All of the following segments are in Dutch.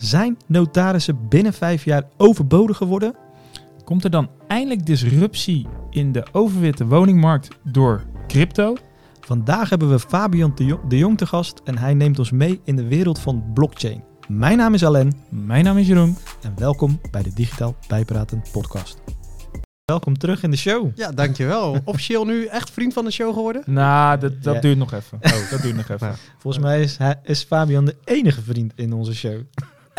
Zijn notarissen binnen vijf jaar overbodig geworden? Komt er dan eindelijk disruptie in de overwitte woningmarkt door crypto? Vandaag hebben we Fabian de Jong, te gast en hij neemt ons mee in de wereld van blockchain. Mijn naam is Alain Mijn naam is Jeroen. en welkom bij de Digitaal Bijpraten podcast. Welkom terug in de show. Ja, dankjewel. Officieel nu echt vriend van de show geworden? Nou, dat, dat Ja. duurt nog even. Oh, dat duurt nog even. Volgens mij is, is Fabian de enige vriend in onze show.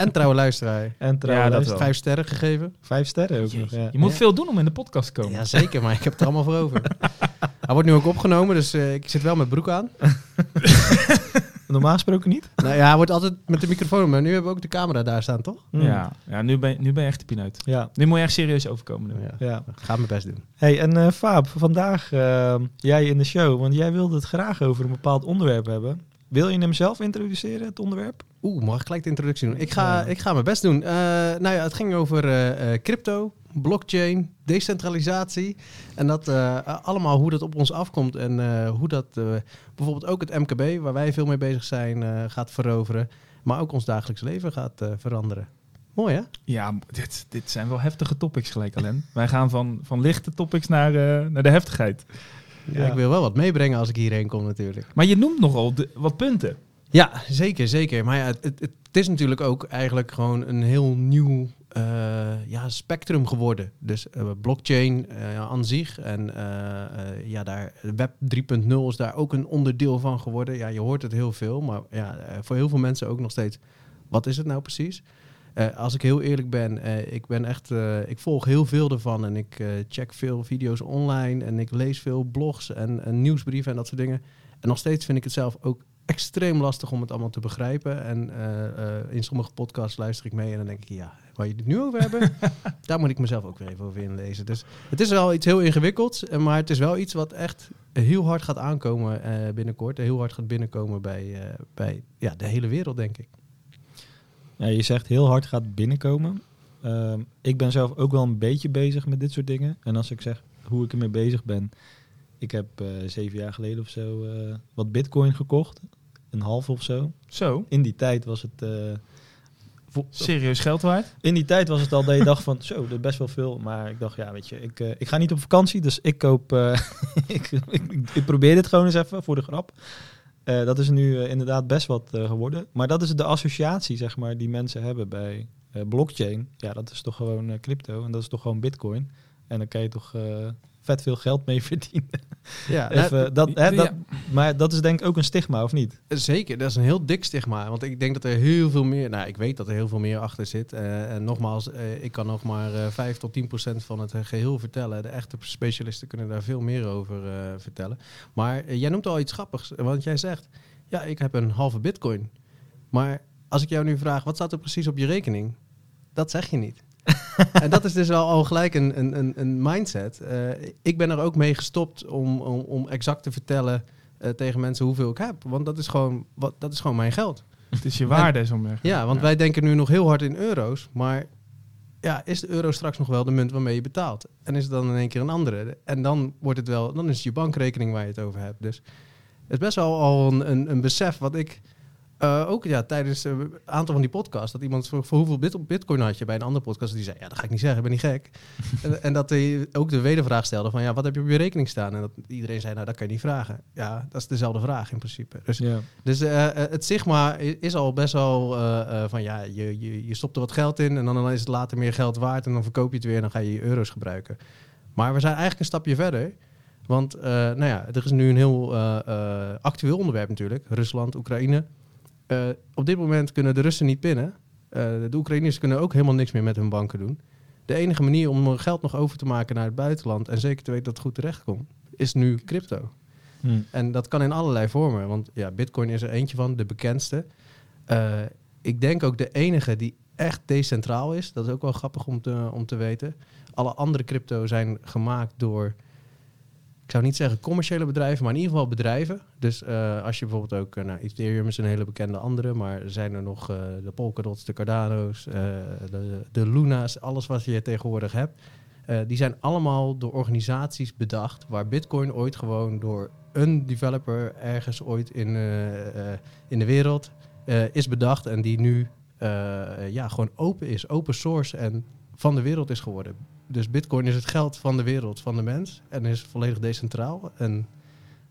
En trouwe luisteraar. En trouwens, Ja, dat vijf, sterren gegeven. vijf sterren ook nog. Ja. Je moet Ja. veel doen om in de podcast te komen. Ja, zeker, maar ik heb het er allemaal voor over. Hij wordt nu ook opgenomen, dus eh, ik zit wel met broek aan. Normaal gesproken niet. Nou ja, hij wordt altijd met de microfoon, maar nu hebben we ook de camera daar staan, toch? Hmm. Ja, ja nu, ben, je- nu ben je echt de pineut. Ja. Nu moet je echt serieus overkomen. nu. Ja. ja. Ga mijn best doen. Hey, en eh Faab, vandaag eh, jij in de show, want jij wilde het graag over een bepaald onderwerp hebben. Wil je hem zelf introduceren, het onderwerp? Oeh, mag ik gelijk de introductie doen? Ik ga, ik ga mijn best doen. Eh, nou ja, het ging over eh, eh, crypto, blockchain, decentralisatie. En dat eh, allemaal hoe dat op ons afkomt en eh, hoe dat eh, bijvoorbeeld ook het MKB, waar wij veel mee bezig zijn, eh, gaat veroveren. Maar ook ons dagelijks leven gaat eh, veranderen. Mooi hè? Ja, dit, dit zijn wel heftige topics gelijk, Alain. Wij gaan van, van lichte topics naar, eh, naar de heftigheid. Ja. Ik wil wel wat meebrengen als ik hierheen kom natuurlijk. Maar je noemt nogal de- wat punten. Ja, zeker, zeker. Maar ja, het, het, het is natuurlijk ook eigenlijk gewoon een heel nieuw eh, ja, spectrum geworden. Dus eh, blockchain eh, aan zich en ja, daar, web 3.0 is daar ook een onderdeel van geworden. Ja, je hoort het heel veel, maar ja, voor heel veel mensen ook nog steeds, wat is het nou precies? Eh, als ik heel eerlijk ben, eh, ik ben echt, eh, ik volg heel veel ervan en ik check veel video's online en ik lees veel blogs en, en nieuwsbrieven en dat soort dingen. En nog steeds vind ik het zelf ook extreem lastig om het allemaal te begrijpen. En in sommige podcasts luister ik mee en dan denk ik, ja, waar je het nu over hebben, daar moet ik mezelf ook weer even over inlezen. Dus het is wel iets heel ingewikkelds, maar het is wel iets wat echt heel hard gaat aankomen binnenkort. En heel hard gaat binnenkomen bij, bij ja, de hele wereld, denk ik. Ja, je zegt heel hard gaat binnenkomen. Ehm, ik ben zelf ook wel een beetje bezig met dit soort dingen. En als ik zeg hoe ik ermee bezig ben. Ik heb eh, zeven jaar geleden of zo eh, wat bitcoin gekocht. Een half of zo. Zo, In die tijd was het... eh, serieus geld waard. in die tijd was het al dat je dacht van, zo, dat is best wel veel. Maar ik dacht, ja, weet je, ik, ik ga niet op vakantie, dus ik koop, ik, ik, ik probeer dit gewoon eens even voor de grap. Eh, dat is nu eh, inderdaad best wat eh, geworden. Maar dat is de associatie, zeg maar, die mensen hebben bij blockchain. Ja, dat is toch gewoon crypto en dat is toch gewoon bitcoin. En dan kan je toch vet veel geld mee verdienen. Ja, Even, dat, hè, ja. dat, maar dat is denk ik ook een stigma, of niet? Zeker, dat is een heel dik stigma. Want ik denk dat er heel veel meer, nou ik weet dat er heel veel meer achter zit. Eh, en nogmaals, eh, ik kan nog maar eh 5 tot 10 procent van het eh, geheel vertellen. De echte specialisten kunnen daar veel meer over vertellen. Maar jij noemt al iets grappigs, want jij zegt, ja ik heb een halve bitcoin. Maar als ik jou nu vraag, wat staat er precies op je rekening? Dat zeg je niet. En dat is dus al, al gelijk een, een, een, een mindset. Eh, ik ben er ook mee gestopt om, om, om exact te vertellen eh, tegen mensen hoeveel ik heb. Want dat is gewoon, wat, dat is gewoon mijn geld. Het is je waarde, zo maar. Ja, want wij denken nu nog heel hard in euro's. Maar ja, is de euro straks nog wel de munt waarmee je betaalt? En is het dan in één keer een andere? En dan wordt het wel, dan is het je bankrekening waar je het over hebt. Dus het is best wel al een, een, een besef wat ik eh, ook ja, tijdens eh, een aantal van die podcasts, dat iemand vroeg voor hoeveel bit bitcoin had je bij een andere podcast, die zei, ja, dat ga ik niet zeggen, ik ben niet gek. en, en dat hij ook de wedervraag stelde van, ja, wat heb je op je rekening staan? En dat iedereen zei, nou, dat kan je niet vragen. Ja, dat is dezelfde vraag in principe. Dus dus eh, het Sigma is al best wel van ja, je, je, je stopt er wat geld in en dan is het later meer geld waard en dan verkoop je het weer en dan ga je je euro's gebruiken. Maar we zijn eigenlijk een stapje verder. Want nou ja, er is nu een heel actueel onderwerp natuurlijk. Rusland, Oekraïne. Eh, op dit moment kunnen de Russen niet pinnen. Eh, de Oekraïners kunnen ook helemaal niks meer met hun banken doen. De enige manier om geld nog over te maken naar het buitenland en zeker te weten dat het goed terechtkomt, is nu crypto. Hm. En dat kan in allerlei vormen. Want ja, Bitcoin is er eentje van, de bekendste. Eh, ik denk ook de enige die echt decentraal is. Dat is ook wel grappig om te, om te weten. Alle andere crypto zijn gemaakt door, ik zou niet zeggen commerciële bedrijven, maar in ieder geval bedrijven. Dus eh, als je bijvoorbeeld ook, eh, nou, Ethereum is een hele bekende andere, maar zijn er nog eh, de Polkadots, de Cardano's, de, de Luna's, alles wat je tegenwoordig hebt. Die zijn allemaal door organisaties bedacht, waar Bitcoin ooit gewoon door een developer ergens ooit in, in de wereld is bedacht en die nu ja, gewoon open is, open source en van de wereld is geworden. Dus Bitcoin is het geld van de wereld, van de mens en is volledig decentraal. En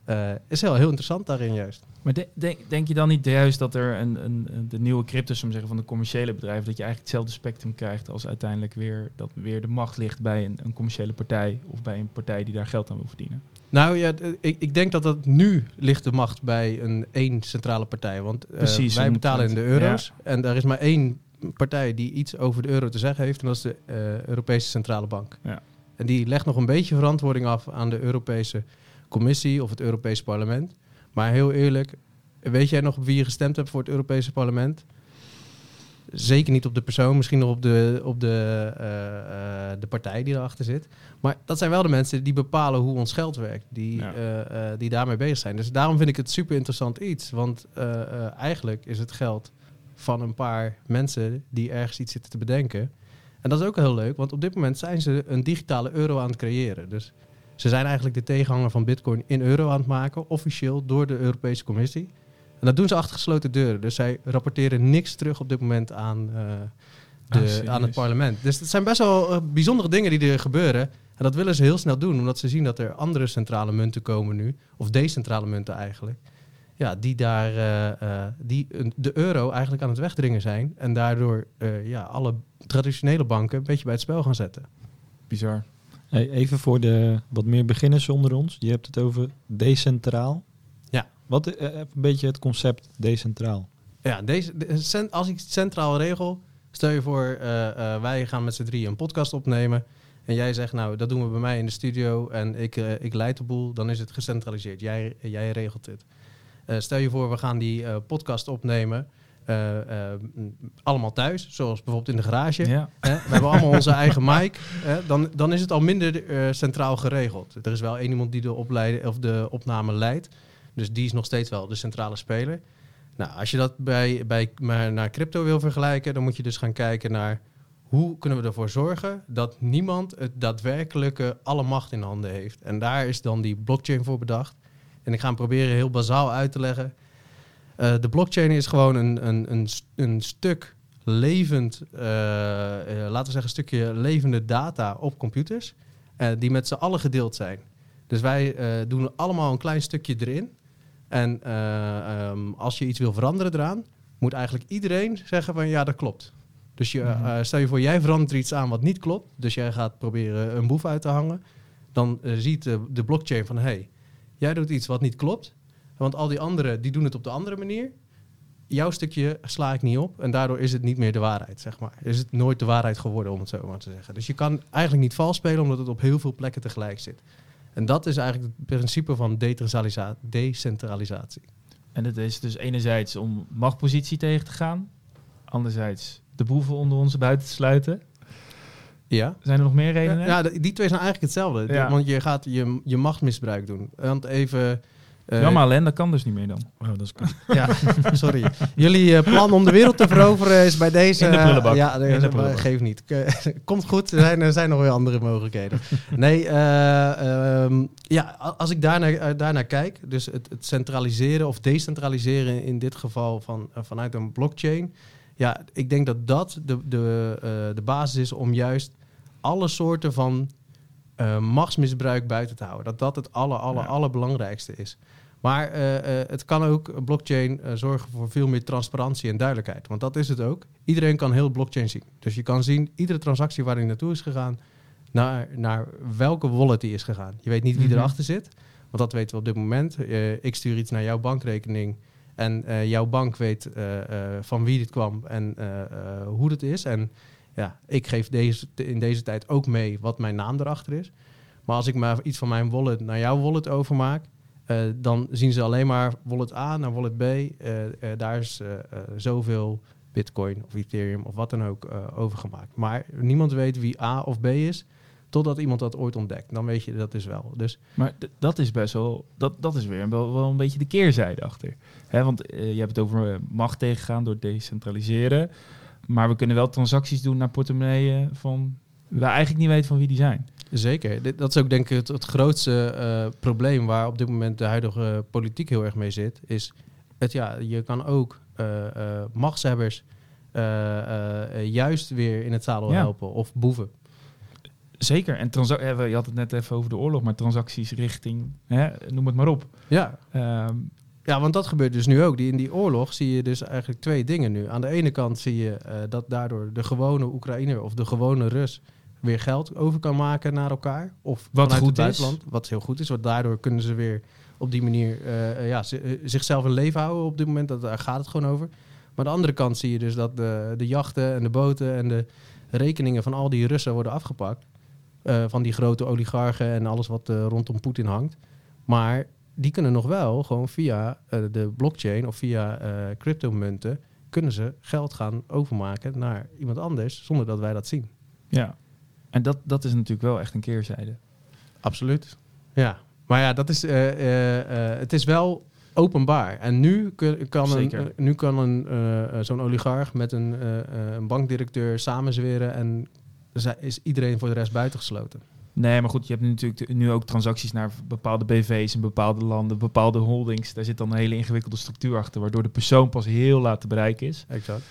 eh, is heel, heel interessant daarin juist. Maar de- denk, denk je dan niet juist dat er een, een, de nieuwe cryptos, om te zeggen, van de commerciële bedrijven, dat je eigenlijk hetzelfde spectrum krijgt als uiteindelijk weer dat weer de macht ligt bij een, een commerciële partij of bij een partij die daar geld aan wil verdienen? Nou ja, ik, ik denk dat dat nu ligt de macht bij een één centrale partij. Want eh, Precies, wij betalen in de 100%. euro's. En er is maar één partij die iets over de euro te zeggen heeft. En dat is de eh, Europese Centrale Bank. Ja. En die legt nog een beetje verantwoording af aan de Europese Commissie of het Europese Parlement. Maar heel eerlijk, weet jij nog op wie je gestemd hebt voor het Europese Parlement? Zeker niet op de persoon, misschien nog op de, op de, eh, eh, de partij die erachter zit. Maar dat zijn wel de mensen die bepalen hoe ons geld werkt, die, Ja. die daarmee bezig zijn. Dus daarom vind ik het super interessant iets. Want eigenlijk is het geld van een paar mensen die ergens iets zitten te bedenken. En dat is ook heel leuk, want op dit moment zijn ze een digitale euro aan het creëren. Dus ze zijn eigenlijk de tegenhanger van Bitcoin in euro aan het maken, officieel door de Europese Commissie. En dat doen ze achter gesloten deuren. Dus zij rapporteren niks terug op dit moment aan, eh, de, Ah, aan het parlement. Dus het zijn best wel eh, bijzondere dingen die er gebeuren. En dat willen ze heel snel doen, omdat ze zien dat er andere centrale munten komen nu. Of decentrale munten eigenlijk. Ja, die daar eh, eh, die de euro eigenlijk aan het wegdringen zijn. En daardoor eh, ja, alle traditionele banken een beetje bij het spel gaan zetten. Bizar. Hey, even voor de wat meer beginners onder ons. Je hebt het over decentraal. Ja. Wat even een beetje het concept decentraal? Ja, deze, de- cent- als ik het centraal regel, stel je voor, eh, eh, wij gaan met z'n drieën een podcast opnemen. En jij zegt, nou, dat doen we bij mij in de studio en ik, eh, ik leid de boel, dan is het gecentraliseerd. Jij, jij regelt dit. Eh, stel je voor, we gaan die eh, podcast opnemen, eh, allemaal thuis, zoals bijvoorbeeld in de garage. Ja. We hebben allemaal onze eigen mic. Hè? Dan, dan is het al minder centraal geregeld. Er is wel één iemand die de, opleiding, of de opname leidt. Dus die is nog steeds wel de centrale speler. Nou, als je dat bij, bij, maar naar crypto wil vergelijken, dan moet je dus gaan kijken naar hoe kunnen we ervoor zorgen dat niemand het daadwerkelijke alle macht in handen heeft. En daar is dan die blockchain voor bedacht. En ik ga hem proberen heel bazaal uit te leggen. Eh, de blockchain is gewoon een, een, een, een stuk levend, eh, eh, laten we zeggen, een stukje levende data op computers, die met z'n allen gedeeld zijn. Dus wij doen allemaal een klein stukje erin. En eh, ehm, als je iets wil veranderen eraan, moet eigenlijk iedereen zeggen van ja, dat klopt. Dus je, Mhm. stel je voor, jij verandert er iets aan wat niet klopt. Dus jij gaat proberen een boef uit te hangen. Dan ziet de, de blockchain van hé, hey, jij doet iets wat niet klopt. Want al die anderen die doen het op de andere manier. Jouw stukje sla ik niet op. En daardoor is het niet meer de waarheid, zeg maar. Is het nooit de waarheid geworden, om het zo maar te zeggen. Dus je kan eigenlijk niet vals spelen, omdat het op heel veel plekken tegelijk zit. En dat is eigenlijk het principe van decentralisa- decentralisatie. En het is dus enerzijds om machtpositie tegen te gaan. Anderzijds de boeven onder ons buiten te sluiten. Ja. Zijn er nog meer redenen? Ja, die twee zijn eigenlijk hetzelfde. Ja. Want je gaat je, je machtmisbruik doen. Want even... eh, Jammer alleen, dat kan dus niet meer dan. Oh, dat is kut. Ja, sorry. Jullie eh, plan om de wereld te veroveren is bij deze... In de prullenbak. eh, ja, In de prullenbak. geef niet. Komt goed, er zijn, er zijn nog weer andere mogelijkheden. Nee, eh, ehm, ja, als ik daarnaar, daarnaar kijk, dus het, het centraliseren of decentraliseren in dit geval van, vanuit een blockchain... Ja, ik denk dat dat de, de, eh, de basis is om juist alle soorten van eh, machtsmisbruik buiten te houden. Dat dat het aller, aller, Ja. allerbelangrijkste is. Maar eh, eh, het kan ook, blockchain, zorgen voor veel meer transparantie en duidelijkheid. Want dat is het ook. Iedereen kan heel blockchain zien. Dus je kan zien, iedere transactie waar die naartoe is gegaan, naar, naar welke wallet die is gegaan. Je weet niet wie Mhm. erachter zit, want dat weten we op dit moment. Ik stuur iets naar jouw bankrekening en jouw bank weet van wie dit kwam en hoe het is. En ja, ik geef deze, in deze tijd ook mee wat mijn naam erachter is. Maar als ik maar iets van mijn wallet naar jouw wallet overmaak, eh, dan zien ze alleen maar wallet A naar wallet B. Eh, eh, daar is zoveel Bitcoin of Ethereum of wat dan ook overgemaakt. Maar niemand weet wie A of B is, totdat iemand dat ooit ontdekt. Dan weet je dat is wel. Dus Maar dat is best wel, dat, dat is weer wel, wel een beetje de keerzijde achter. Want je hebt het over macht tegengaan door decentraliseren. Maar we kunnen wel transacties doen naar portemonneeën van we eigenlijk niet weten van wie die zijn. Zeker. Dat is ook denk ik het, het grootste eh, probleem waar op dit moment de huidige politiek heel erg mee zit. Is het ja, je kan ook eh, eh, machtshebbers eh, eh, eh, juist weer in het zadel Ja. helpen. Of boeven. Zeker. En eh, je had het net even over de oorlog, maar transacties richting, hè, noem het maar op. Ja. Ehm, Ja, want dat gebeurt dus nu ook. Die, in die oorlog zie je dus eigenlijk twee dingen nu. Aan de ene kant zie je eh, dat daardoor de gewone Oekraïner of de gewone Rus weer geld over kan maken naar elkaar. Of Wat vanuit goed het is. buitenland. Wat heel goed is. Want daardoor kunnen ze weer op die manier eh, eh, ja, zi- zichzelf in leven houden op dit moment. Dat, daar gaat het gewoon over. Maar aan de andere kant zie je dus dat de, de jachten en de boten en de rekeningen van al die Russen worden afgepakt. Van die grote oligarchen en alles wat rondom Poetin hangt. Maar die kunnen nog wel gewoon via eh, de blockchain of via eh cryptomunten kunnen ze geld gaan overmaken naar iemand anders zonder dat wij dat zien. ja. En dat, dat is natuurlijk wel echt een keerzijde. Absoluut. Ja, maar ja, dat is, eh, eh, eh, het is wel openbaar. En nu kun- kan een, Zeker. nu kan een, zo'n oligarch met een, een bankdirecteur samenzweren en is iedereen voor de rest buitengesloten. Nee, maar goed, je hebt natuurlijk de- nu ook transacties naar bepaalde BV's in bepaalde landen, bepaalde holdings. Daar zit dan een hele ingewikkelde structuur achter, waardoor de persoon pas heel laat te bereiken is. Exact.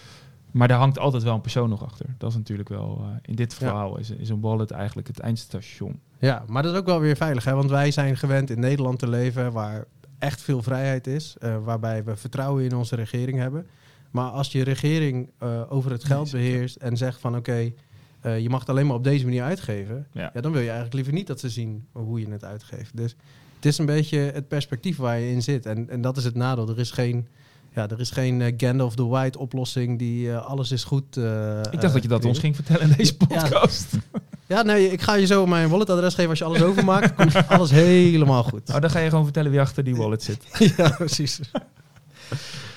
Maar daar hangt altijd wel een persoon nog achter. Dat is natuurlijk wel, eh, in dit Ja. verhaal is, is een wallet eigenlijk het eindstation. Ja, maar dat is ook wel weer veilig, hè? want wij zijn gewend in Nederland te leven waar echt veel vrijheid is, eh, waarbij we vertrouwen in onze regering hebben. Maar als je regering eh, over het geld beheerst en zegt van oké, eh, je mag het alleen maar op deze manier uitgeven, Ja. ja. dan wil je eigenlijk liever niet dat ze zien hoe je het uitgeeft. Dus het is een beetje het perspectief waar je in zit. En, en dat is het nadeel. Er is geen, ja, er is geen eh, Gandalf the White oplossing die eh, alles is goed. Ik dacht dat je dat ons ging vertellen in deze podcast. Ja, nee, ik ga je zo mijn walletadres geven. Als je alles overmaakt, komt alles helemaal goed. Oh, dan ga je gewoon vertellen wie achter die wallet zit. ja, precies.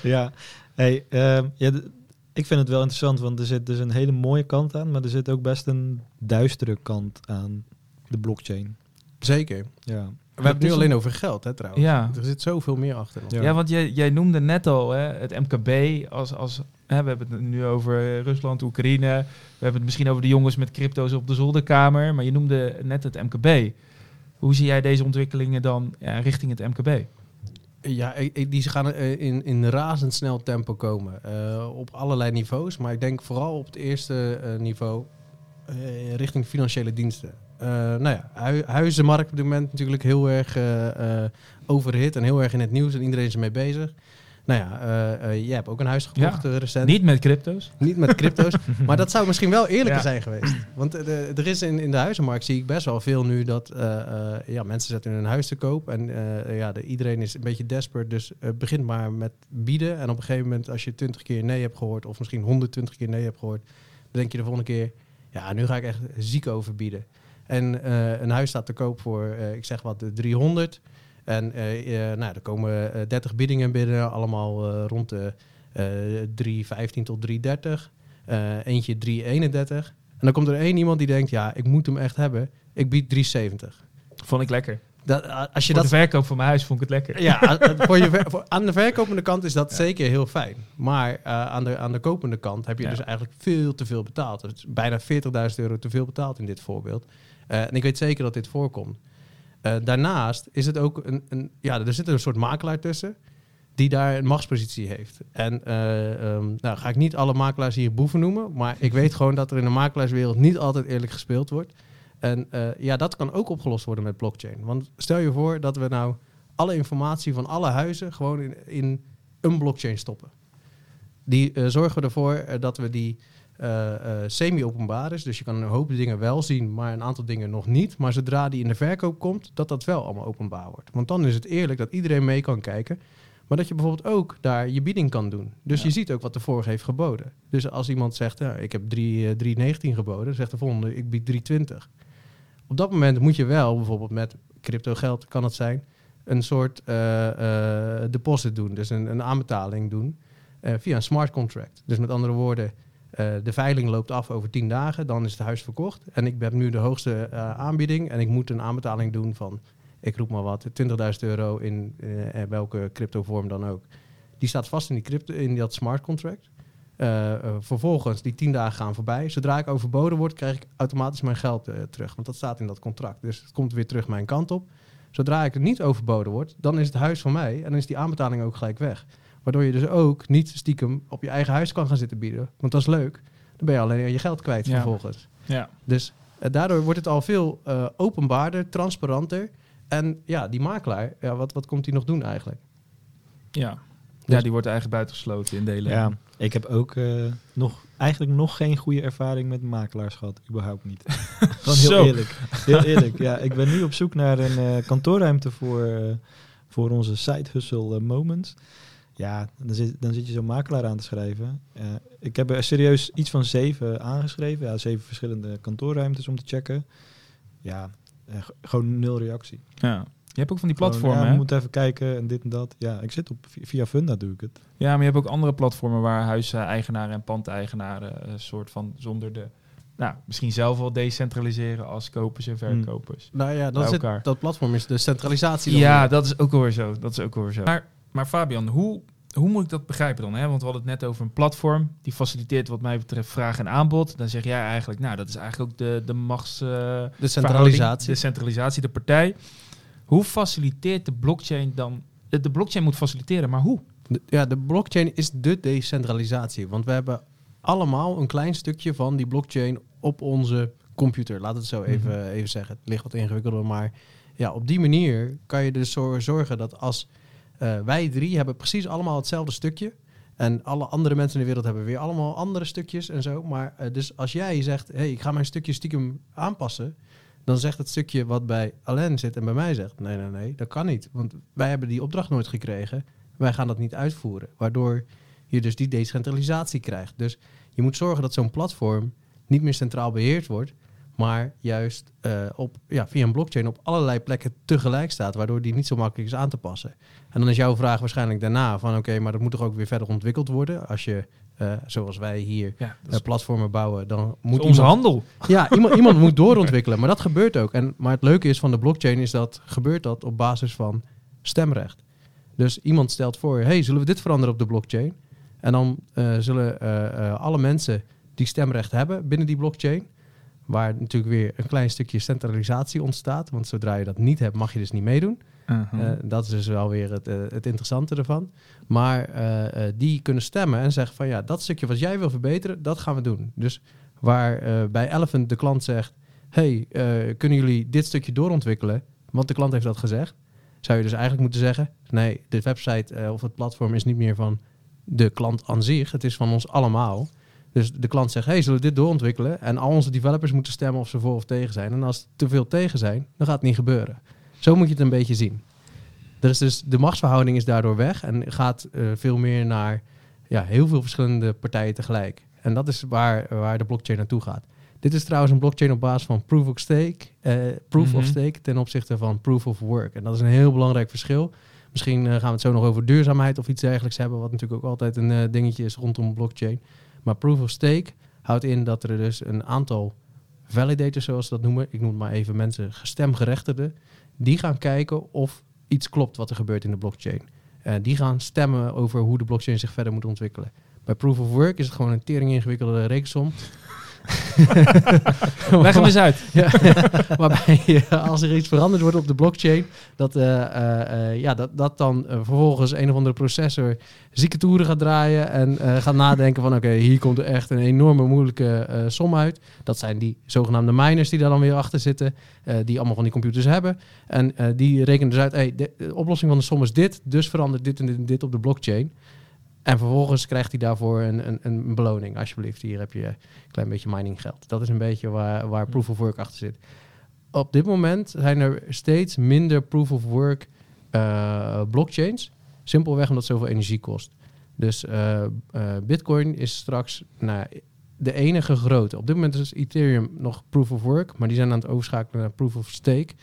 Ja, hey, ehm, ja, ik vind het wel interessant, want er zit dus een hele mooie kant aan, maar er zit ook best een duistere kant aan de blockchain. Zeker. Ja, We hebben het nu alleen over geld, hè, trouwens. Ja. Er zit zoveel meer achter. Ja. Ja, want jij, jij noemde net al hè, het MKB als... als hè, we hebben het nu over Rusland, Oekraïne. We hebben het misschien over de jongens met crypto's op de zolderkamer. Maar je noemde net het MKB. Hoe zie jij deze ontwikkelingen dan ja, richting het MKB? Ja, die gaan eh, in, in razendsnel tempo komen. eh, op allerlei niveaus. Maar ik denk vooral op het eerste eh, niveau richting financiële diensten. Nou ja, hui- huizenmarkt op dit moment natuurlijk heel erg overhit en heel erg in het nieuws en iedereen is ermee bezig. Nou ja, eh, eh, jij hebt ook een huis gekocht eh, recent. Niet met crypto's. Niet met crypto's. maar dat zou misschien wel eerlijker Ja. zijn geweest. Want er is in, in de huizenmarkt zie ik best wel veel nu dat ja, mensen zetten hun huis te koop. En ja, de, iedereen is een beetje desperate. Dus begint maar met bieden. En op een gegeven moment, als je 20 keer nee hebt gehoord, of misschien 120 keer nee hebt gehoord, dan denk je de volgende keer, ja, nu ga ik echt ziek overbieden. En een huis staat te koop voor, ik zeg wat, de 300. En eh, eh, nou, er komen eh, 30 biedingen binnen, allemaal eh, rond de eh 3,15 tot 3,30. Eh, eentje 3,31. En dan komt er één iemand die denkt, ja, ik moet hem echt hebben. Ik bied 3,70. Vond ik lekker. Dat, eh, als je Voor dat de verkoop van mijn huis vond ik het lekker. ja, voor je ver- voor- aan de verkopende kant is dat zeker heel fijn. Maar eh, aan, de, aan de kopende kant heb je Ja. dus eigenlijk veel te veel betaald. Dus bijna 40.000 euro te veel betaald in dit voorbeeld. Eh, en ik weet zeker dat dit voorkomt. Eh, daarnaast is het ook een, een... Ja, er zit een soort makelaar tussen die daar een machtspositie heeft. En eh, ehm, nou ga ik niet alle makelaars hier boeven noemen, maar ik weet gewoon dat er in de makelaarswereld niet altijd eerlijk gespeeld wordt. En eh, ja, dat kan ook opgelost worden met blockchain. Want stel je voor dat we nou alle informatie van alle huizen gewoon in, in een blockchain stoppen. Die zorgen ervoor dat we die semi-openbaar is. Dus je kan een hoop dingen wel zien, maar een aantal dingen nog niet. Maar zodra die in de verkoop komt, dat dat wel allemaal openbaar wordt. Want dan is het eerlijk dat iedereen mee kan kijken. Maar dat je bijvoorbeeld ook daar je bieding kan doen. Dus Ja. je ziet ook wat de vorige heeft geboden. Dus als iemand zegt, ja, ik heb 3, eh, 3,19 geboden, zegt de volgende, ik bied 3,20. Op dat moment moet je wel, bijvoorbeeld met crypto geld kan het zijn, een soort eh, eh, deposit doen. Dus een, een aanbetaling doen eh, via een smart contract. Dus met andere woorden, eh, de veiling loopt af over 10 dagen, dan is het huis verkocht. En ik heb nu de hoogste eh, aanbieding en ik moet een aanbetaling doen van, ik roep maar wat, 20.000 euro in eh, welke cryptovorm dan ook. Die staat vast in, die crypto, in dat smart contract. Vervolgens, die 10 dagen gaan voorbij. Zodra ik overboden word, krijg ik automatisch mijn geld terug. Want dat staat in dat contract. Dus het komt weer terug mijn kant op. Zodra ik niet overboden word, dan is het huis van mij en dan is die aanbetaling ook gelijk weg. Waardoor je dus ook niet stiekem op je eigen huis kan gaan zitten bieden. Want dat is leuk. Dan ben je alleen je geld kwijt Ja. vervolgens. Ja. Dus eh, daardoor wordt het al veel eh, openbaarder, transparanter. En ja, die makelaar, ja, wat, wat komt hij nog doen eigenlijk? Ja. Dus- ja, die wordt eigenlijk buitengesloten in delen. Ja, ik heb ook eh, nog, eigenlijk nog geen goede ervaring met makelaars gehad. Überhaupt niet. Gewoon heel Zo. eerlijk. Heel eerlijk. Ja, ik ben nu op zoek naar een eh, kantoorruimte voor, voor onze side hustle moments. Ja, dan zit, dan zit je zo'n makelaar aan te schrijven. Eh, ik heb er serieus iets van zeven aangeschreven. Ja, zeven verschillende kantoorruimtes om te checken. Ja, eh, gewoon nul reactie. Ja. Je hebt ook van die Gewoon, platformen, ja, hè? we moeten even kijken en dit en dat. Ja, ik zit op via Funda doe ik het. Ja, maar je hebt ook andere platformen waar huiseigenaren en pandeigenaren een soort van zonder de... Nou, misschien zelf wel decentraliseren als kopers en verkopers. Nou ja, Bij dat, zit, elkaar. dat platform is de centralisatie. dan Ja, weer. dat is ook weer zo. Dat is ook weer zo. Maar, maar Fabian, hoe, hoe moet ik dat begrijpen dan? Hè? Want we hadden het net over een platform. Die faciliteert wat mij betreft vraag en aanbod. Dan zeg jij eigenlijk, nou, dat is eigenlijk ook de, de machts... eh, de centralisatie. De centralisatie, de partij. Hoe faciliteert de blockchain dan... De blockchain moet faciliteren, maar hoe? De- ja, de blockchain is de decentralisatie. Want we hebben allemaal een klein stukje van die blockchain op onze computer. Laat het zo even, even zeggen. Het ligt wat ingewikkelder, maar ja, op die manier kan je dus zo zorgen dat als eh, wij drie hebben precies allemaal hetzelfde stukje. En alle andere mensen in de wereld hebben weer allemaal andere stukjes en zo. Maar eh, dus als jij zegt, hey, ik ga mijn stukje stiekem aanpassen. Dan zegt het stukje wat bij Alain zit en bij mij zegt, nee, nee, nee, dat kan niet. Want wij hebben die opdracht nooit gekregen. Wij gaan dat niet uitvoeren. Waardoor je dus die decentralisatie krijgt. Dus je moet zorgen dat zo'n platform niet meer centraal beheerd wordt, maar juist eh, op, ja, via een blockchain op allerlei plekken tegelijk staat, waardoor die niet zo makkelijk is aan te passen. En dan is jouw vraag waarschijnlijk daarna van oké, maar dat moet toch ook weer verder ontwikkeld worden. Als je, eh, zoals wij hier, Ja, eh, platformen bouwen, dan moet moet onze iemand- handel. ja, iemand, iemand moet doorontwikkelen, maar dat gebeurt ook. En, maar het leuke is van de blockchain is dat gebeurt dat op basis van stemrecht. Dus iemand stelt voor, hey, zullen we dit veranderen op de blockchain? En dan zullen alle mensen die stemrecht hebben binnen die blockchain, waar natuurlijk weer een klein stukje centralisatie ontstaat, want zodra je dat niet hebt, mag je dus niet meedoen. Uh-huh. Eh, dat is dus wel weer het, eh, het interessante ervan. Maar eh, die kunnen stemmen en zeggen van ja, dat stukje wat jij wil verbeteren, dat gaan we doen. Dus waar bij Elephant de klant zegt, hey, kunnen jullie dit stukje doorontwikkelen? Want de klant heeft dat gezegd. Zou je dus eigenlijk moeten zeggen, nee, de website of het platform is niet meer van de klant aan zich, het is van ons allemaal. Dus de klant zegt, hey, zullen we dit doorontwikkelen? En al onze developers moeten stemmen of ze voor of tegen zijn. En als er te veel tegen zijn, dan gaat het niet gebeuren. Zo moet je het een beetje zien. Er is dus, de machtsverhouding is daardoor weg en gaat eh, veel meer naar ja, heel veel verschillende partijen tegelijk. En dat is waar, waar de blockchain naartoe gaat. Dit is trouwens een blockchain op basis van proof of stake, eh, proof Mhm. of stake ten opzichte van proof of work. En dat is een heel belangrijk verschil. Misschien eh, gaan we het zo nog over duurzaamheid of iets dergelijks hebben, wat natuurlijk ook altijd een dingetje is rondom blockchain. Maar proof of stake houdt in dat er dus een aantal validators, zoals ze dat noemen, ik noem maar even mensen, stemgerechtigden, die gaan kijken of iets klopt wat er gebeurt in de blockchain. Eh, die gaan stemmen over hoe de blockchain zich verder moet ontwikkelen. Bij proof of work is het gewoon een tering ingewikkelde reeksom. Leg hem eens uit. Ja, waarbij eh, als er iets veranderd wordt op de blockchain, dat, eh, eh, ja, dat, dat dan vervolgens een of andere processor zieke toeren gaat draaien en gaat nadenken van oké, hier komt er echt een enorme moeilijke som uit. Dat zijn die zogenaamde miners die daar dan weer achter zitten, die allemaal van die computers hebben. En die rekenen dus uit, hey, de, de oplossing van de som is dit, dus verandert dit en dit en dit op de blockchain. En vervolgens krijgt hij daarvoor een, een, een beloning. Alsjeblieft, hier heb je een klein beetje mining geld. Dat is een beetje waar, waar proof of work achter zit. Op dit moment zijn er steeds minder proof of work eh, blockchains. Simpelweg omdat het zoveel energie kost. Dus eh, eh, Bitcoin is straks nou, de enige grote. Op dit moment is Ethereum nog proof of work, maar die zijn aan het overschakelen naar proof of stake.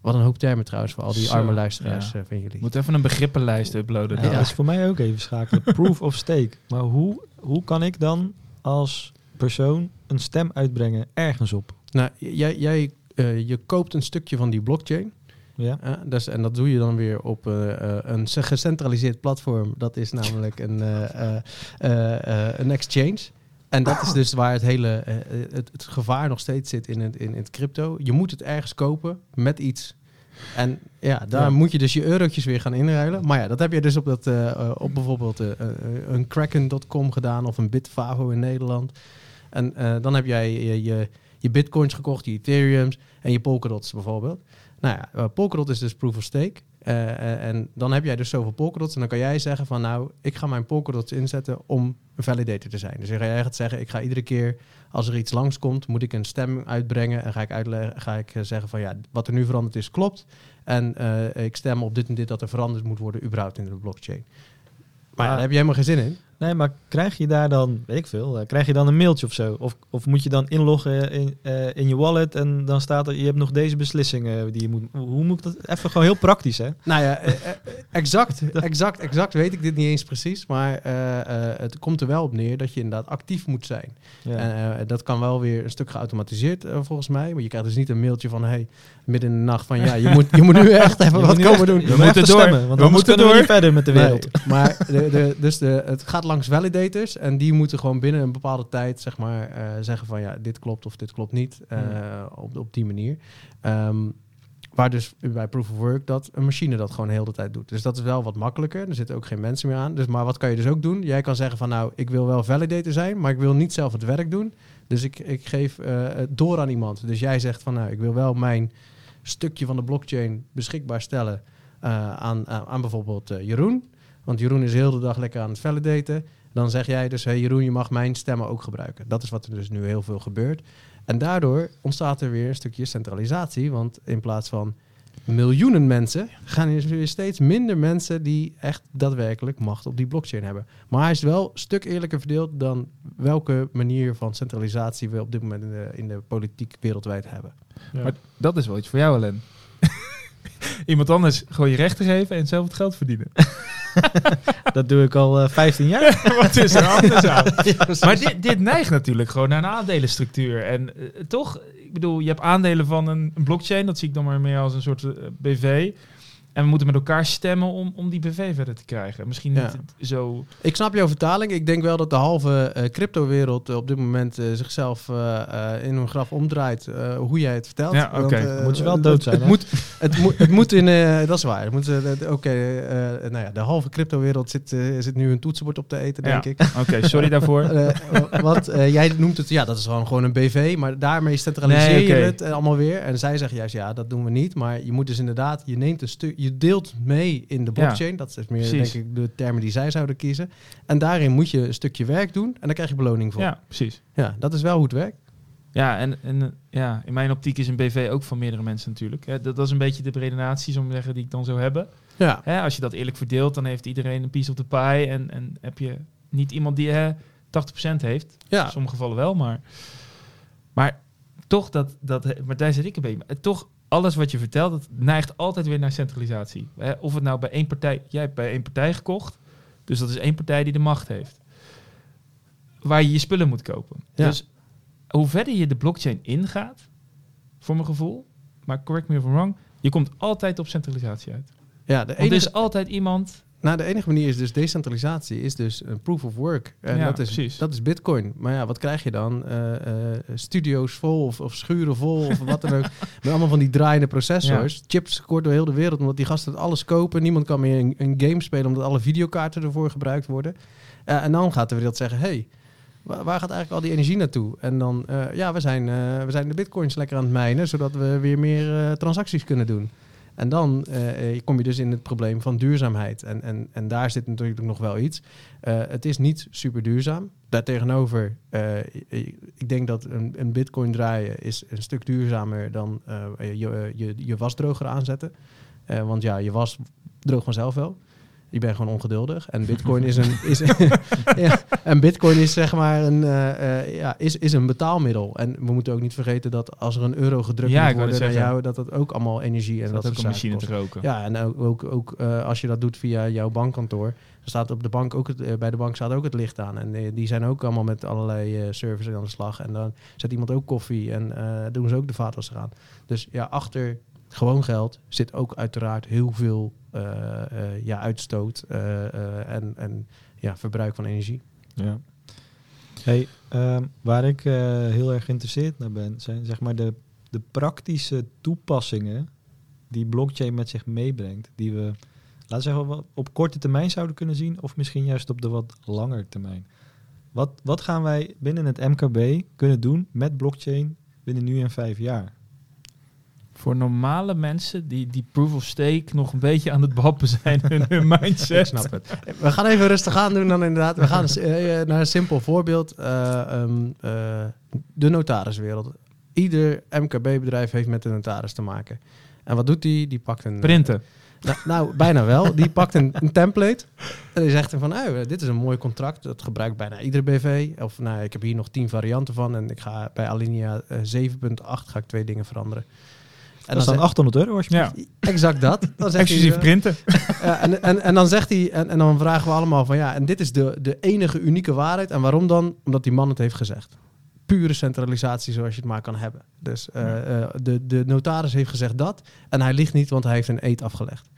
Wat een hoop termen trouwens voor al die Zo, arme luisteraars ja. eh, van jullie. Moet even een begrippenlijst uploaden. Ja. Dat is voor mij ook even schakelen. Proof of stake. Maar hoe, hoe kan ik dan als persoon een stem uitbrengen ergens op? Nou, jij, jij eh, je koopt een stukje van die blockchain. Ja? Dus, en dat doe je dan weer op eh, eh, een se- gecentraliseerd platform. Dat is namelijk een, eh, eh, eh, eh, een exchange. En dat is dus waar het hele eh, het, het gevaar nog steeds zit in het, in het crypto. Je moet het ergens kopen met iets En ja, daar Ja. moet je dus je eurotjes weer gaan inruilen. Maar ja, dat heb je dus op, dat, eh, eh, op bijvoorbeeld eh, eh, een Kraken.com gedaan of een Bitfavo in Nederland. En eh, dan heb jij je, je, je bitcoins gekocht, je Ethereums en je Polkadots bijvoorbeeld. Nou ja, eh, Polkadot is dus proof of stake. Eh, eh, en dan heb jij dus zoveel Polkadots. En dan kan jij zeggen van nou, ik ga mijn Polkadots inzetten om een validator te zijn. Dus dan ga jij gaat zeggen, ik ga iedere keer als er iets langskomt, moet ik een stem uitbrengen. En ga ik, uitleggen, ga ik eh, zeggen van ja, wat er nu veranderd is klopt. En ik stem op dit en dit dat er veranderd moet worden überhaupt in de blockchain. Maar ja, Maar- daar heb je helemaal geen zin in. Nee, maar krijg je daar dan, weet ik veel, eh, krijg je dan een mailtje of zo? Of, of moet je dan inloggen in, eh, in je wallet en dan staat er, je hebt nog deze beslissingen die je moet... Hoe moet ik dat? Even gewoon heel praktisch, hè? Nou ja, eh, eh, exact, exact, exact weet ik dit niet eens precies. Maar eh, eh, het komt er wel op neer dat je inderdaad actief moet zijn. Ja. En eh, dat kan wel weer een stuk geautomatiseerd eh, volgens mij. Maar je krijgt dus niet een mailtje van hey, midden in de nacht van ja, je moet, je moet nu echt even wat komen echt- doen. We moet moeten door. stemmen, want We moeten kunnen we door. niet verder met de wereld. Nee, maar de, de, dus de, het gaat langs validators en die moeten gewoon binnen een bepaalde tijd zeg maar, eh, zeggen van ja, dit klopt of dit klopt niet eh, op, op die manier. Ehm, waar dus bij Proof of Work dat een machine dat gewoon de hele tijd doet. Dus dat is wel wat makkelijker. Er zitten ook geen mensen meer aan. Dus, maar wat kan je dus ook doen? Jij kan zeggen van nou, ik wil wel validator zijn, maar ik wil niet zelf het werk doen. Dus ik, ik geef eh, het door aan iemand. Dus jij zegt van nou, ik wil wel mijn stukje van de blockchain beschikbaar stellen aan, aan, aan bijvoorbeeld Jeroen. Want Jeroen is heel de dag lekker aan het validaten. Dan zeg jij dus, hey Jeroen, je mag mijn stemmen ook gebruiken. Dat is wat er dus nu heel veel gebeurt. En daardoor ontstaat er weer een stukje centralisatie. Want in plaats van miljoenen mensen, gaan er weer steeds minder mensen die echt daadwerkelijk macht op die blockchain hebben. Maar hij is wel een stuk eerlijker verdeeld dan welke manier van centralisatie we op dit moment in de, in de politiek wereldwijd hebben. Ja. Maar dat is wel iets voor jou, Ellen. Iemand anders gewoon je rechten geven en zelf het geld verdienen. Dat doe ik al eh 15 jaar. Wat is er anders aan? maar dit, dit neigt natuurlijk gewoon naar een aandelenstructuur. En eh, toch, ik bedoel, je hebt aandelen van een, een blockchain. Dat zie ik dan maar meer als een soort eh, BV. En we moeten met elkaar stemmen om, om die BV verder te krijgen. Misschien Ja. niet het zo... Ik snap jouw vertaling. Ik denk wel dat de halve eh crypto-wereld op dit moment eh, zichzelf eh, eh, in hun graf omdraait. eh, hoe jij het vertelt. Ja, oké. eh, Moet je wel dood zijn, Het, hè? moet, het, moet, het moet in. eh, dat is waar. Het moet, eh, eh, Oké, eh, nou ja, de halve crypto-wereld zit, eh, zit nu een toetsenbord op te eten, denk Ja. ik. Oké, sorry daarvoor. Eh, want eh, jij noemt het, ja, dat is gewoon, gewoon een BV, maar daarmee centraliseer Nee, je het eh, allemaal weer. En zij zeggen juist, ja, dat doen we niet. Maar je moet dus inderdaad, je neemt een stuk, je deelt mee in de blockchain. Dat is meer, Precies. denk ik, de termen die zij zouden kiezen. En daarin moet je een stukje werk doen en daar krijg je beloning voor. Ja, Ja, precies. dat is wel hoe het werkt. Ja, en, en ja, in mijn optiek is een BV ook van meerdere mensen natuurlijk. Dat, dat is een beetje de redenatie, om te zeggen, die ik dan zou hebben. Ja, als je dat eerlijk verdeelt, dan heeft iedereen een piece of the pie. En, en heb je niet iemand die hè, 80% heeft. ja. In sommige gevallen wel, maar... Maar toch, dat, dat, maar daar zit ik een beetje... maar Toch, alles wat je vertelt, dat neigt altijd weer naar centralisatie. Of het nou bij één partij... Jij hebt bij één partij gekocht. Dus dat is één partij die de macht heeft. Waar je je spullen moet kopen. Ja. Dus hoe verder je de blockchain ingaat, voor mijn gevoel... Maar correct me if I'm wrong, je komt altijd op centralisatie uit. ja de, Want enige, er is altijd iemand... nou, de enige manier is dus decentralisatie, is dus een proof of work. En Ja, dat, is, precies. dat is bitcoin. Maar ja, wat krijg je dan? Eh, eh, studio's vol of, of schuren vol of wat dan ook. Met allemaal van die draaiende processors. Chips gekort door heel de wereld, omdat die gasten het alles kopen. Niemand kan meer een, een game spelen, omdat alle videokaarten ervoor gebruikt worden. Eh, en dan gaat de wereld zeggen, hey, Waar, waar gaat eigenlijk al die energie naartoe? En dan, eh, ja, we zijn, eh, we zijn de bitcoins lekker aan het mijnen, zodat we weer meer eh, transacties kunnen doen. En dan eh, eh, kom je dus in het probleem van duurzaamheid. En, en, en daar zit natuurlijk nog wel iets. Eh, het is niet super duurzaam. Daartegenover, eh ik denk dat een, een bitcoin draaien is een stuk duurzamer dan je, je, je wasdroger aanzetten. Want ja, je was droogt vanzelf wel. Je bent gewoon ongeduldig. En bitcoin is een, is, ja, en bitcoin is zeg maar een, eh, eh, ja, is, is een betaalmiddel. En we moeten ook niet vergeten dat als er een euro gedrukt Ja, ik net naar zeggen. jou, dat dat ook allemaal energie en dat dat ook een machine kost. te roken. Ja, en ook, ook, ook eh, als je dat doet via jouw bankkantoor, dan staat op de bank ook het, bij de bank staat ook het licht aan. En die zijn ook allemaal met allerlei services aan de slag. En dan zet iemand ook koffie en doen ze ook de vaatwasser aan. Dus ja, achter gewoon geld zit ook uiteraard heel veel ja, uitstoot eh, eh, en, en ja, verbruik van energie. Ja. Hey, ehm, waar ik eh, heel erg geïnteresseerd naar ben, zijn zeg maar de, de praktische toepassingen die blockchain met zich meebrengt, die we, laten we zeggen, op korte termijn zouden kunnen zien, of misschien juist op de wat langer termijn? Wat, wat gaan wij binnen het MKB kunnen doen met blockchain binnen nu en vijf jaar? Voor normale mensen die, die proof of stake nog een beetje aan het bappen zijn in hun mindset. Ik snap het. We gaan even rustig aan doen dan inderdaad. We gaan eh, naar een simpel voorbeeld. Eh, ehm, eh, de notariswereld. Ieder MKB-bedrijf heeft met de notaris te maken. En wat doet die? Die pakt een... Printen. Nou, nou, bijna wel. Die pakt een, een template en die zegt van, oh, dit is een mooi contract. Dat gebruikt bijna iedere BV. Of nou, ik heb hier nog tien varianten van en ik ga bij alinea eh, 7.8 ga ik twee dingen veranderen. En dat is dan zegt- 800 euro als je Ja, exact dat. Dan zegt hij, exclusief eh, printen. ja, en, en, en dan zegt hij, en, en dan vragen we allemaal van ja, en dit is de, de enige unieke waarheid. En waarom dan? Omdat die man het heeft gezegd. Pure centralisatie zoals je het maar kan hebben. Dus eh, eh, de, de notaris heeft gezegd dat. En hij ligt niet, want hij heeft een eed afgelegd.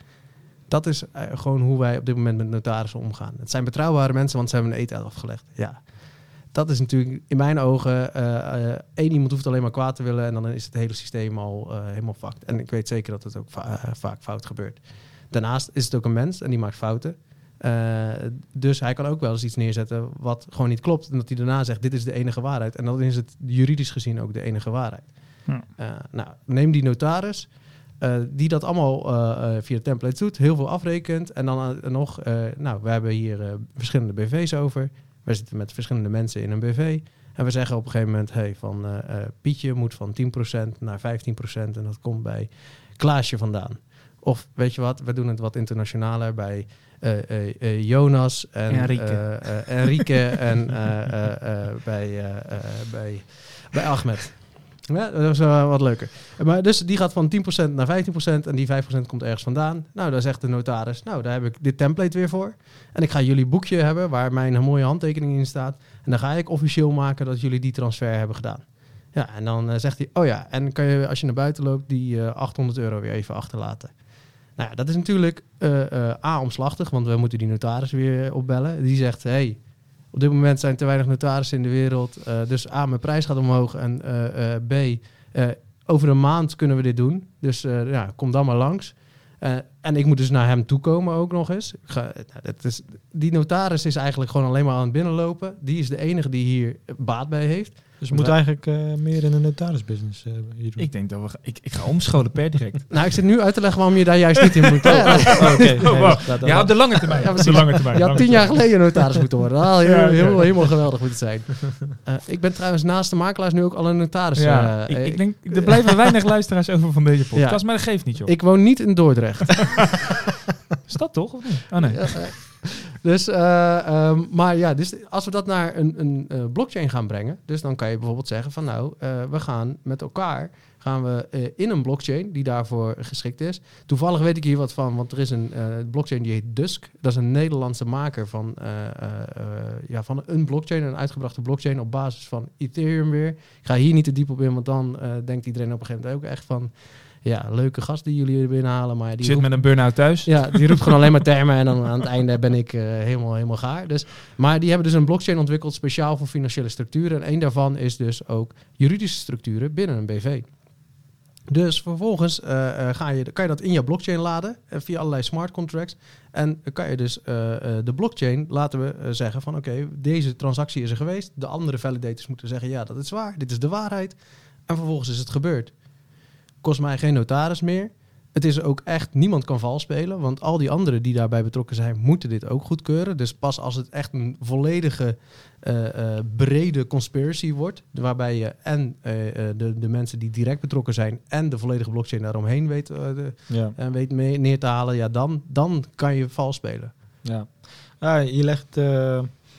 Dat is gewoon hoe wij op dit moment met notarissen omgaan. Het zijn betrouwbare mensen, want ze hebben een eed afgelegd. Ja. Dat is natuurlijk in mijn ogen, eh, eh, één iemand hoeft alleen maar kwaad te willen en dan is het hele systeem al eh, helemaal fucked. En ik weet zeker dat het ook va- vaak fout gebeurt. Daarnaast is het ook een mens en die maakt fouten. Dus hij kan ook wel eens iets neerzetten wat gewoon niet klopt. En dat hij daarna zegt, dit is de enige waarheid. En dan is het juridisch gezien ook de enige waarheid. Ja. Nou, neem die notaris, die dat allemaal eh, eh, via templates doet, heel veel afrekent. En dan nog, nou, we hebben hier verschillende BV's over. We zitten met verschillende mensen in een BV. En we zeggen op een gegeven moment, hey, van eh, eh, Pietje moet van 10% naar 15% en dat komt bij Klaasje vandaan. Of weet je wat, we doen het wat internationaler bij eh, Jonas en Enrique. Enrique en eh, eh, bij, bij, bij Ahmed. Ja, dat is wel wat leuker. Maar dus die gaat van 10% naar 15% en die 5% komt ergens vandaan. Nou, dan zegt de notaris, nou, daar heb ik dit template weer voor. En ik ga jullie boekje hebben waar mijn mooie handtekening in staat. En dan ga ik officieel maken dat jullie die transfer hebben gedaan. Ja, en dan eh, zegt hij, oh ja, en kan je als je naar buiten loopt die eh, 800 euro weer even achterlaten. Nou ja, dat is natuurlijk eh, eh, A, omslachtig, want we moeten die notaris weer opbellen. Die zegt, hey, op dit moment zijn te weinig notarissen in de wereld. eh, dus A, mijn prijs gaat omhoog. En eh, eh, B, over een maand kunnen we dit doen. Dus ja, kom dan maar langs. En ik moet dus naar hem toekomen ook nog eens. Ik ga, nou, dat is, die notaris is eigenlijk gewoon alleen maar aan het binnenlopen. Die is de enige die hier baat bij heeft. Dus we moeten eigenlijk eh, meer in de notarisbusiness eh hier doen. Ik denk dat we... Ik, ik ga omscholen per direct. Nou, ik zit nu uit te leggen waarom je daar juist niet in moet. Oh, oké. Nee, wacht. dat- dat- Ja, op de lange termijn. Ja, op de lange termijn. Je had tien jaar geleden notaris moeten worden. Had heel, Ja, heel, helemaal geweldig moeten zijn. Eh, ik ben trouwens naast de makelaars nu ook al een notaris. Ja, eh, ik, ik denk, er blijven weinig luisteraars over van deze podcast, Ja. maar dat geeft niet, joh. ik woon niet in Dordrecht. Is dat toch? Of niet? Oh nee. Ja, dus, eh, ehm, maar ja, dus als we dat naar een, een eh, blockchain gaan brengen, dus dan kan je bijvoorbeeld zeggen van nou, eh, we gaan met elkaar, gaan we in een blockchain die daarvoor geschikt is. Toevallig weet ik hier wat van, want er is een blockchain die heet Dusk. Dat is een Nederlandse maker van, ja, van een blockchain, een uitgebrachte blockchain op basis van Ethereum weer. Ik ga hier niet te diep op in, want dan denkt iedereen op een gegeven moment ook echt van, ja, leuke gast die jullie binnenhalen, maar die zit roept- met een burn-out thuis. ja, die roept gewoon alleen maar termen en dan aan het einde ben ik eh, helemaal, helemaal gaar. Dus, maar die hebben dus een blockchain ontwikkeld speciaal voor financiële structuren. En één daarvan is dus ook juridische structuren binnen een BV. Dus vervolgens eh, eh, ga je, kan je dat in je blockchain laden via allerlei smart contracts. En kan je dus de blockchain laten we zeggen van oké, deze transactie is er geweest. De andere validators moeten zeggen ja, dat is waar, dit is de waarheid. En vervolgens is het gebeurd. Kost mij geen notaris meer. Het is ook echt, niemand kan vals spelen, want al die anderen die daarbij betrokken zijn, moeten dit ook goedkeuren. Dus pas als het echt een volledige eh, eh, brede conspiracy wordt, waarbij je en eh, de, de mensen die direct betrokken zijn en de volledige blockchain daaromheen weet, de, Ja. weet mee, neer te halen, ja, dan, dan kan je vals spelen. Ja. Ah, je, legt,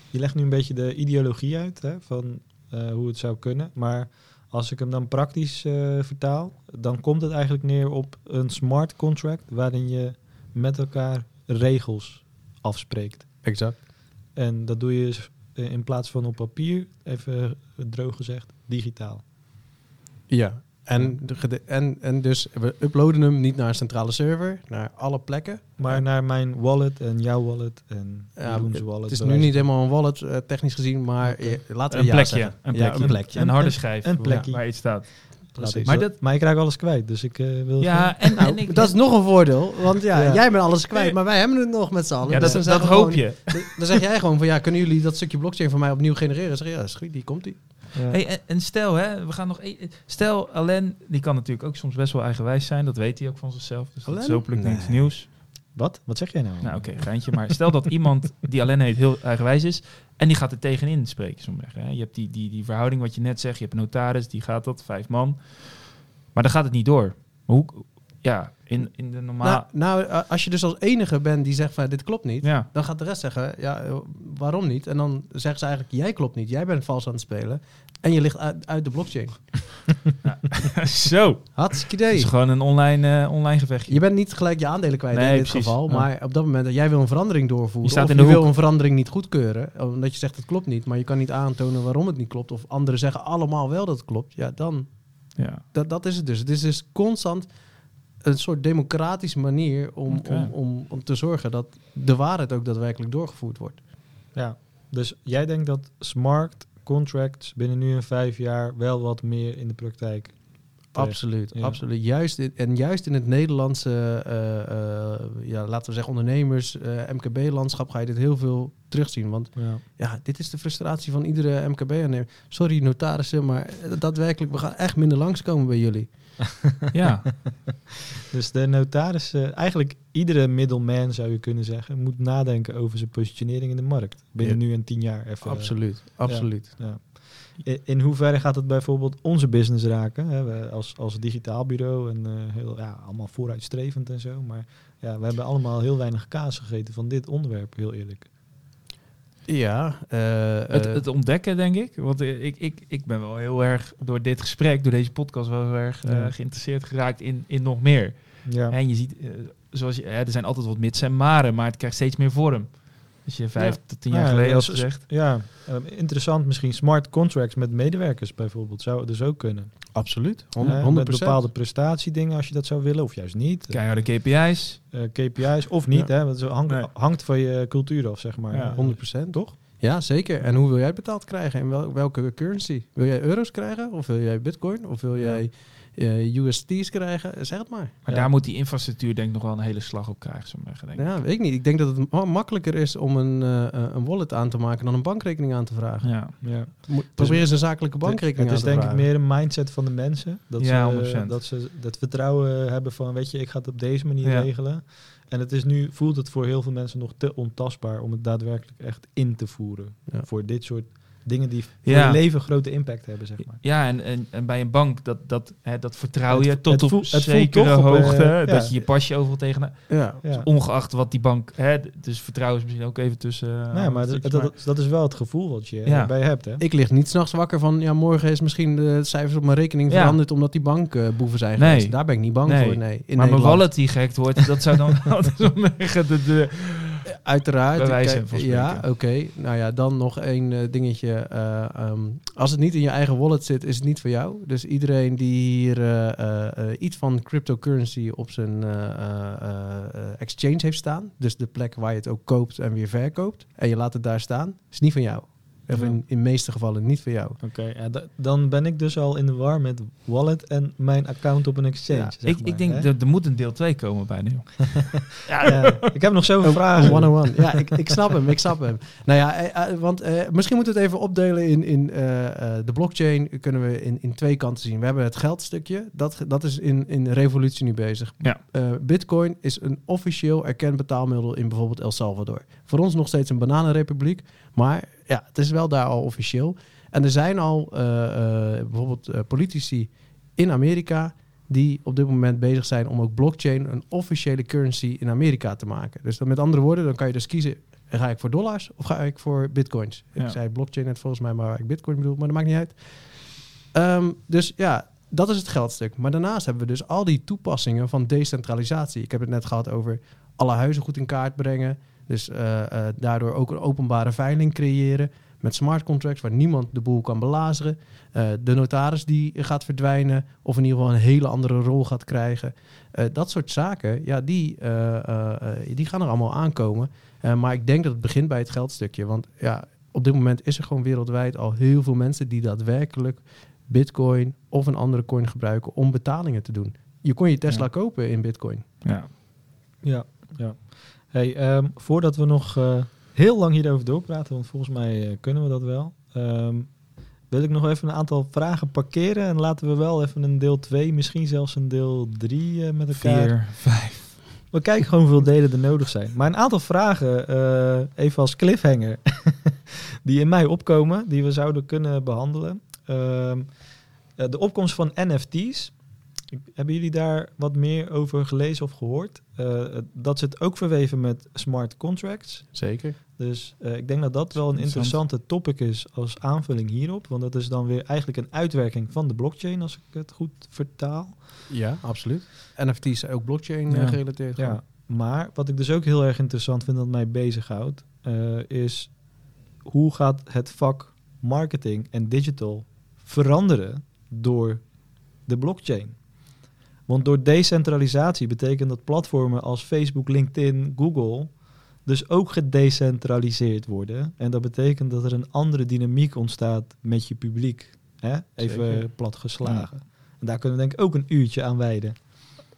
je legt nu een beetje de ideologie uit hè, van hoe het zou kunnen. Maar als ik hem dan praktisch eh, vertaal, dan komt het eigenlijk neer op een smart contract waarin je met elkaar regels afspreekt. Exact. En dat doe je eh, in plaats van op papier, even droog gezegd, digitaal. Ja. En, de en, en dus we uploaden hem niet naar een centrale server, naar alle plekken. Maar Ja. naar mijn wallet en jouw wallet en Ja, Jeroen's wallet. Het is nu niet helemaal een wallet eh, technisch gezien, maar laten we Een ja plekje. zeggen. Een Ja, plekje. een plekje. Een harde schijf een plekje. waar iets staat. Maar dat- maar ik raak alles kwijt, dus ik eh, wil... Ja, en, Nou, en ik, dat is nog een voordeel, want ja, Ja. jij bent alles kwijt, maar wij hebben het nog met z'n allen. ja, Dus dat, dan dat hoop gewoon- je. Dan zeg jij gewoon van, ja, kunnen jullie dat stukje blockchain van mij opnieuw genereren? Dan zeg je, ja, is goed, die komt die. Hey, en, en stel, hè, we gaan nog. e- Stel, Alain, die kan natuurlijk ook soms best wel eigenwijs zijn. Dat weet hij ook van zichzelf. Dus dat is Alain? hopelijk niks nieuws. Wat? Wat zeg jij nou? Nou, oké, geintje. Maar stel dat iemand die Alain heet heel eigenwijs is. En die gaat er tegenin spreken. Zo hè. Je hebt die, die, die verhouding wat je net zegt. Je hebt een notaris, die gaat dat, vijf man. Maar dan gaat het niet door. Maar hoe, ja, in, in de normale... Nou, nou, eh, als je dus als enige bent die zegt van, dit klopt niet, ja, dan gaat de rest zeggen, ja, eh, waarom niet? En dan zeggen ze eigenlijk, jij klopt niet, jij bent vals aan het spelen. En je ligt uit, uit de blockchain. zo. Hartstikke Het idee. is gewoon een online, eh, online gevechtje. Je bent niet gelijk je aandelen kwijt Nee, in dit precies. geval. Ja. Maar op dat moment dat jij wil een verandering doorvoeren. Je staat of in je wil een verandering niet goedkeuren. Omdat je zegt het klopt niet. Maar je kan niet aantonen waarom het niet klopt. Of anderen zeggen allemaal wel dat het klopt. Ja, dan. Ja. Dat, dat is het dus. Het is dus constant een soort democratische manier om, om, om, om te zorgen dat de waarheid ook daadwerkelijk doorgevoerd wordt. Ja, dus jij denkt dat smart contracts binnen nu en vijf jaar wel wat meer in de praktijk... Absoluut, Ja. absoluut. Juist in, en juist in het Nederlandse, eh, eh, ja, laten we zeggen, ondernemers, eh, MKB-landschap ga je dit heel veel terugzien. Want Ja. ja, dit is de frustratie van iedere MKB-ondernemer. Sorry, notarissen, maar daadwerkelijk, we gaan echt minder langskomen bij jullie. ja. Dus de notaris, eh, eigenlijk iedere middleman zou je kunnen zeggen, moet nadenken over zijn positionering in de markt. Binnen Ja. nu en tien jaar. Even, Absoluut, absoluut. Ja. In hoeverre gaat het bijvoorbeeld onze business raken? Hè? We als, als digitaal bureau en eh, heel, ja, allemaal vooruitstrevend en zo. Maar ja, we hebben allemaal heel weinig kaas gegeten van dit onderwerp, heel eerlijk. Ja, eh, Het, eh, het ontdekken, denk ik. Want ik, ik, ik ben wel heel erg door dit gesprek, door deze podcast, wel heel erg eh, geïnteresseerd geraakt in, in nog meer. Ja. En je ziet, zoals je, hè, er zijn altijd wat mits en maren, maar het krijgt steeds meer vorm. Als je vijf Ja. tot tien jaar Ja, geleden had gezegd. Ja, eh, interessant misschien smart contracts met medewerkers bijvoorbeeld. Zou dus ook kunnen. absoluut. Hè, 100%. Met bepaalde prestatiedingen als je dat zou willen of juist niet. Keiharde KPI's. Eh, KPI's of niet. Ja. Hè, want het hangt, Nee. hangt van je cultuur af, zeg maar. Ja, 100%. Toch? Ja, zeker. En hoe wil jij het betaald krijgen? En wel, welke currency? Wil jij euro's krijgen? Of wil jij bitcoin? Of wil Ja. jij eh, USD's krijgen? Zeg het maar. Maar Ja. daar moet die infrastructuur denk ik nog wel een hele slag op krijgen. Zo maar denk ik. Ja, weet ik niet. Ik denk dat het ma- makkelijker is om een, eh, eh, een wallet aan te maken dan een bankrekening aan te vragen. Ja. Ja. Mo- Probeer eens een zakelijke Het bankrekening is aan te denk ik vragen. meer een mindset van de mensen. Dat, Ja, ze, 100%. dat ze dat vertrouwen hebben van, weet je, ik ga het op deze manier Ja. regelen. En het is nu, voelt het voor heel veel mensen nog te ontastbaar om het daadwerkelijk echt in te voeren. Ja. Voor dit soort dingen die voor Ja. je leven grote impact hebben, zeg maar. Ja, en, en, en bij een bank, dat, dat, hè, dat vertrouw Het- je tot het op zekere toch op, eh, hoogte. ja. Dat je je pasje overal tegen... Ja. Ja. Ongeacht wat die bank... Hè, dus vertrouwen is misschien ook even tussen... eh, Nee, maar dat, stukjes, dat, dat is wel het gevoel wat je Ja. erbij hebt. Hè? Ik lig niet s'nachts wakker van, ja, morgen is misschien de cijfers op mijn rekening Ja. veranderd omdat die bankboeven zijn Nee. geweest. Daar ben ik niet bang Nee. voor, nee. In maar mijn wallet die gehackt wordt, dat zou dan zeggen. De, de, Uiteraard. Wijze Kijk, ja, oké. Nou ja, dan nog één eh, dingetje. eh, ehm, als het niet in je eigen wallet zit, is het niet voor jou. Dus iedereen die hier eh, iets van cryptocurrency op zijn exchange heeft staan, dus de plek waar je het ook koopt en weer verkoopt, en je laat het daar staan, is niet van jou. Of Ja. in, in de meeste gevallen niet voor jou. Oké, ja, da- dan ben ik dus al in de war met wallet en mijn account op een exchange. Ja, zeg ik, maar, ik denk, dat er moet een deel 2 komen bijna. joh. Ja, ik heb nog zoveel Een vragen. one-on-one. Ja, ik, ik snap hem, ik snap hem. Nou ja, eh, eh, want eh, misschien moeten we het even opdelen in, in eh, eh, de blockchain. Kunnen we in, in twee kanten zien. We hebben het geldstukje, dat, dat is in, in revolutie nu bezig. Ja. Eh, Bitcoin is een officieel erkend betaalmiddel in bijvoorbeeld El Salvador. Voor ons nog steeds een bananenrepubliek, maar ja, het is wel daar al officieel. En er zijn al eh, eh, bijvoorbeeld eh, politici in Amerika die op dit moment bezig zijn om ook blockchain een officiële currency in Amerika te maken. Dus dan met andere woorden, dan kan je dus kiezen, ga ik voor dollars of ga ik voor bitcoins? Ja. Ik zei blockchain net volgens mij, maar waar ik bitcoin bedoel, maar dat maakt niet uit. Ehm, dus ja, dat is het geldstuk. Maar daarnaast hebben we dus al die toepassingen van decentralisatie. Ik heb het net gehad over alle huizen goed in kaart brengen. Dus eh, eh, daardoor ook een openbare veiling creëren. Met smart contracts waar niemand de boel kan belazeren. Eh, de notaris die gaat verdwijnen. Of in ieder geval een hele andere rol gaat krijgen. Eh, dat soort zaken, ja, die, eh, eh, eh, die gaan er allemaal aankomen. Eh, maar ik denk dat het begint bij het geldstukje. Want ja, op dit moment is er gewoon wereldwijd al heel veel mensen die daadwerkelijk bitcoin of een andere coin gebruiken om betalingen te doen. Je kon je Tesla Ja. kopen in bitcoin. Ja. Ja, ja. Hey, ehm, voordat we nog eh, heel lang hierover doorpraten, want volgens mij eh, kunnen we dat wel, ehm, wil ik nog even een aantal vragen parkeren en laten we wel even een deel 2, misschien zelfs een deel 3 eh, met elkaar. Vier, vijf. We kijken gewoon hoeveel delen er nodig zijn. Maar een aantal vragen, even als cliffhanger, die in mij opkomen, die we zouden kunnen behandelen. Ehm, eh, de opkomst van NFT's. Hebben jullie daar wat meer over gelezen of gehoord? Eh, dat zit ook verweven met smart contracts. Zeker. Dus eh, ik denk dat dat wel een Interessant. interessante topic is als aanvulling hierop. Want dat is dan weer eigenlijk een uitwerking van de blockchain, als ik het goed vertaal. Ja, absoluut. NFT's zijn ook blockchain Ja. eh, gerelateerd. Ja, maar wat ik dus ook heel erg interessant vind dat mij bezighoudt, is hoe gaat het vak marketing en digital veranderen door de blockchain? Want door decentralisatie betekent dat platformen als Facebook, LinkedIn, Google dus ook gedecentraliseerd worden. En dat betekent dat er een andere dynamiek ontstaat met je publiek. Hè? Even Zeker. plat geslagen. En daar kunnen we denk ik ook een uurtje aan wijden.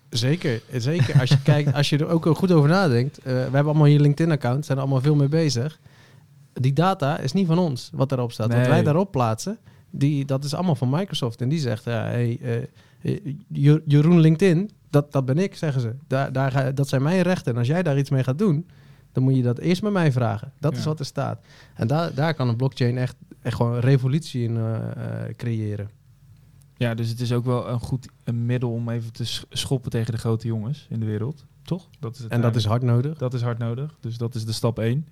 Zeker, zeker. Als je kijkt, als je er ook goed over nadenkt. eh, we hebben allemaal hier LinkedIn-account, zijn er allemaal veel mee bezig. Die data is niet van ons, wat daarop staat. Wat wij daarop plaatsen, die, dat is allemaal van Microsoft. En die zegt, ja, hey, eh, Jeroen LinkedIn, dat, dat ben ik, zeggen ze. Daar, daar dat zijn mijn rechten. En als jij daar iets mee gaat doen, dan moet je dat eerst met mij vragen. Dat is wat er staat. En daar daar kan een blockchain echt, echt gewoon een revolutie in eh, eh, creëren. Ja, dus het is ook wel een goed een middel om even te sch- schoppen tegen de grote jongens in de wereld. Toch? Dat is het En dat is hard nodig. Dat is hard nodig. Dus dat is de stap 1.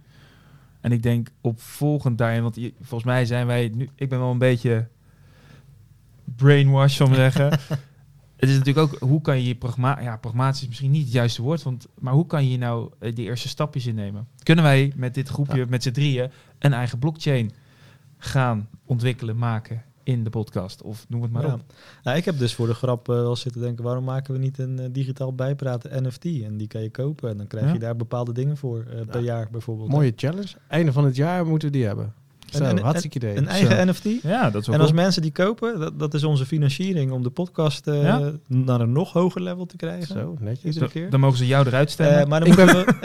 En ik denk opvolgend daarin, want volgens mij zijn wij nu, ik ben wel een beetje brainwash, zal ik maar zeggen. het is natuurlijk ook, hoe kan je je pragma ja, pragmatisch is misschien niet het juiste woord, want, maar hoe kan je nou eh, die eerste stapjes innemen? Kunnen wij met dit groepje, Ja. met z'n drieën, een eigen blockchain gaan ontwikkelen, maken in de podcast? Of noem het maar Ja. op. Nou, ik heb dus voor de grap eh, wel zitten denken, waarom maken we niet een eh, digitaal bijpraten NFT? En die kan je kopen en dan krijg je daar bepaalde dingen voor eh, per jaar bijvoorbeeld. Mooie challenge. Einde van het jaar moeten we die hebben. Zo, En- en- hartstikke idee. Een eigen NFT. Ja, dat is wel En als cool. mensen die kopen, dat, dat is onze financiering om de podcast eh, Ja. naar een nog hoger level te krijgen. Zo, netjes. Iedere Dan- keer. Dan mogen ze jou eruit stemmen. Eh, maar dan Ik ben- we...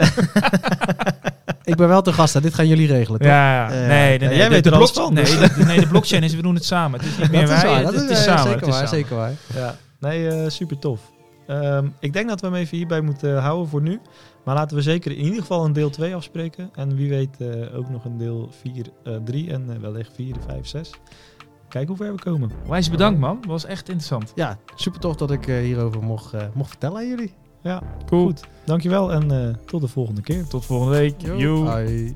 Ik ben wel te gast, hè. dit gaan jullie regelen, toch? Ja, Eh, nee, nee, nee. jij de, weet de er alles blok- van, Nee, dus. de, nee, de blockchain is, we doen het samen. Het is niet meer dat is wij, waar, het, dat het is is samen. zeker het is waar, zeker waar. Ja, nee, super tof. Ehm, ik denk dat we hem even hierbij moeten houden voor nu. Maar laten we zeker in ieder geval een deel 2 afspreken. En wie weet eh, ook nog een deel 4, eh 3 en eh, wellicht 4, 5, 6. Kijken hoe ver we komen. Wijs bedankt, man. Was echt interessant. Ja, super tof dat ik eh, hierover mocht, eh, mocht vertellen aan jullie. Ja, Cool. goed. Dankjewel en eh, tot de volgende keer. Tot volgende week. Yo. Bye.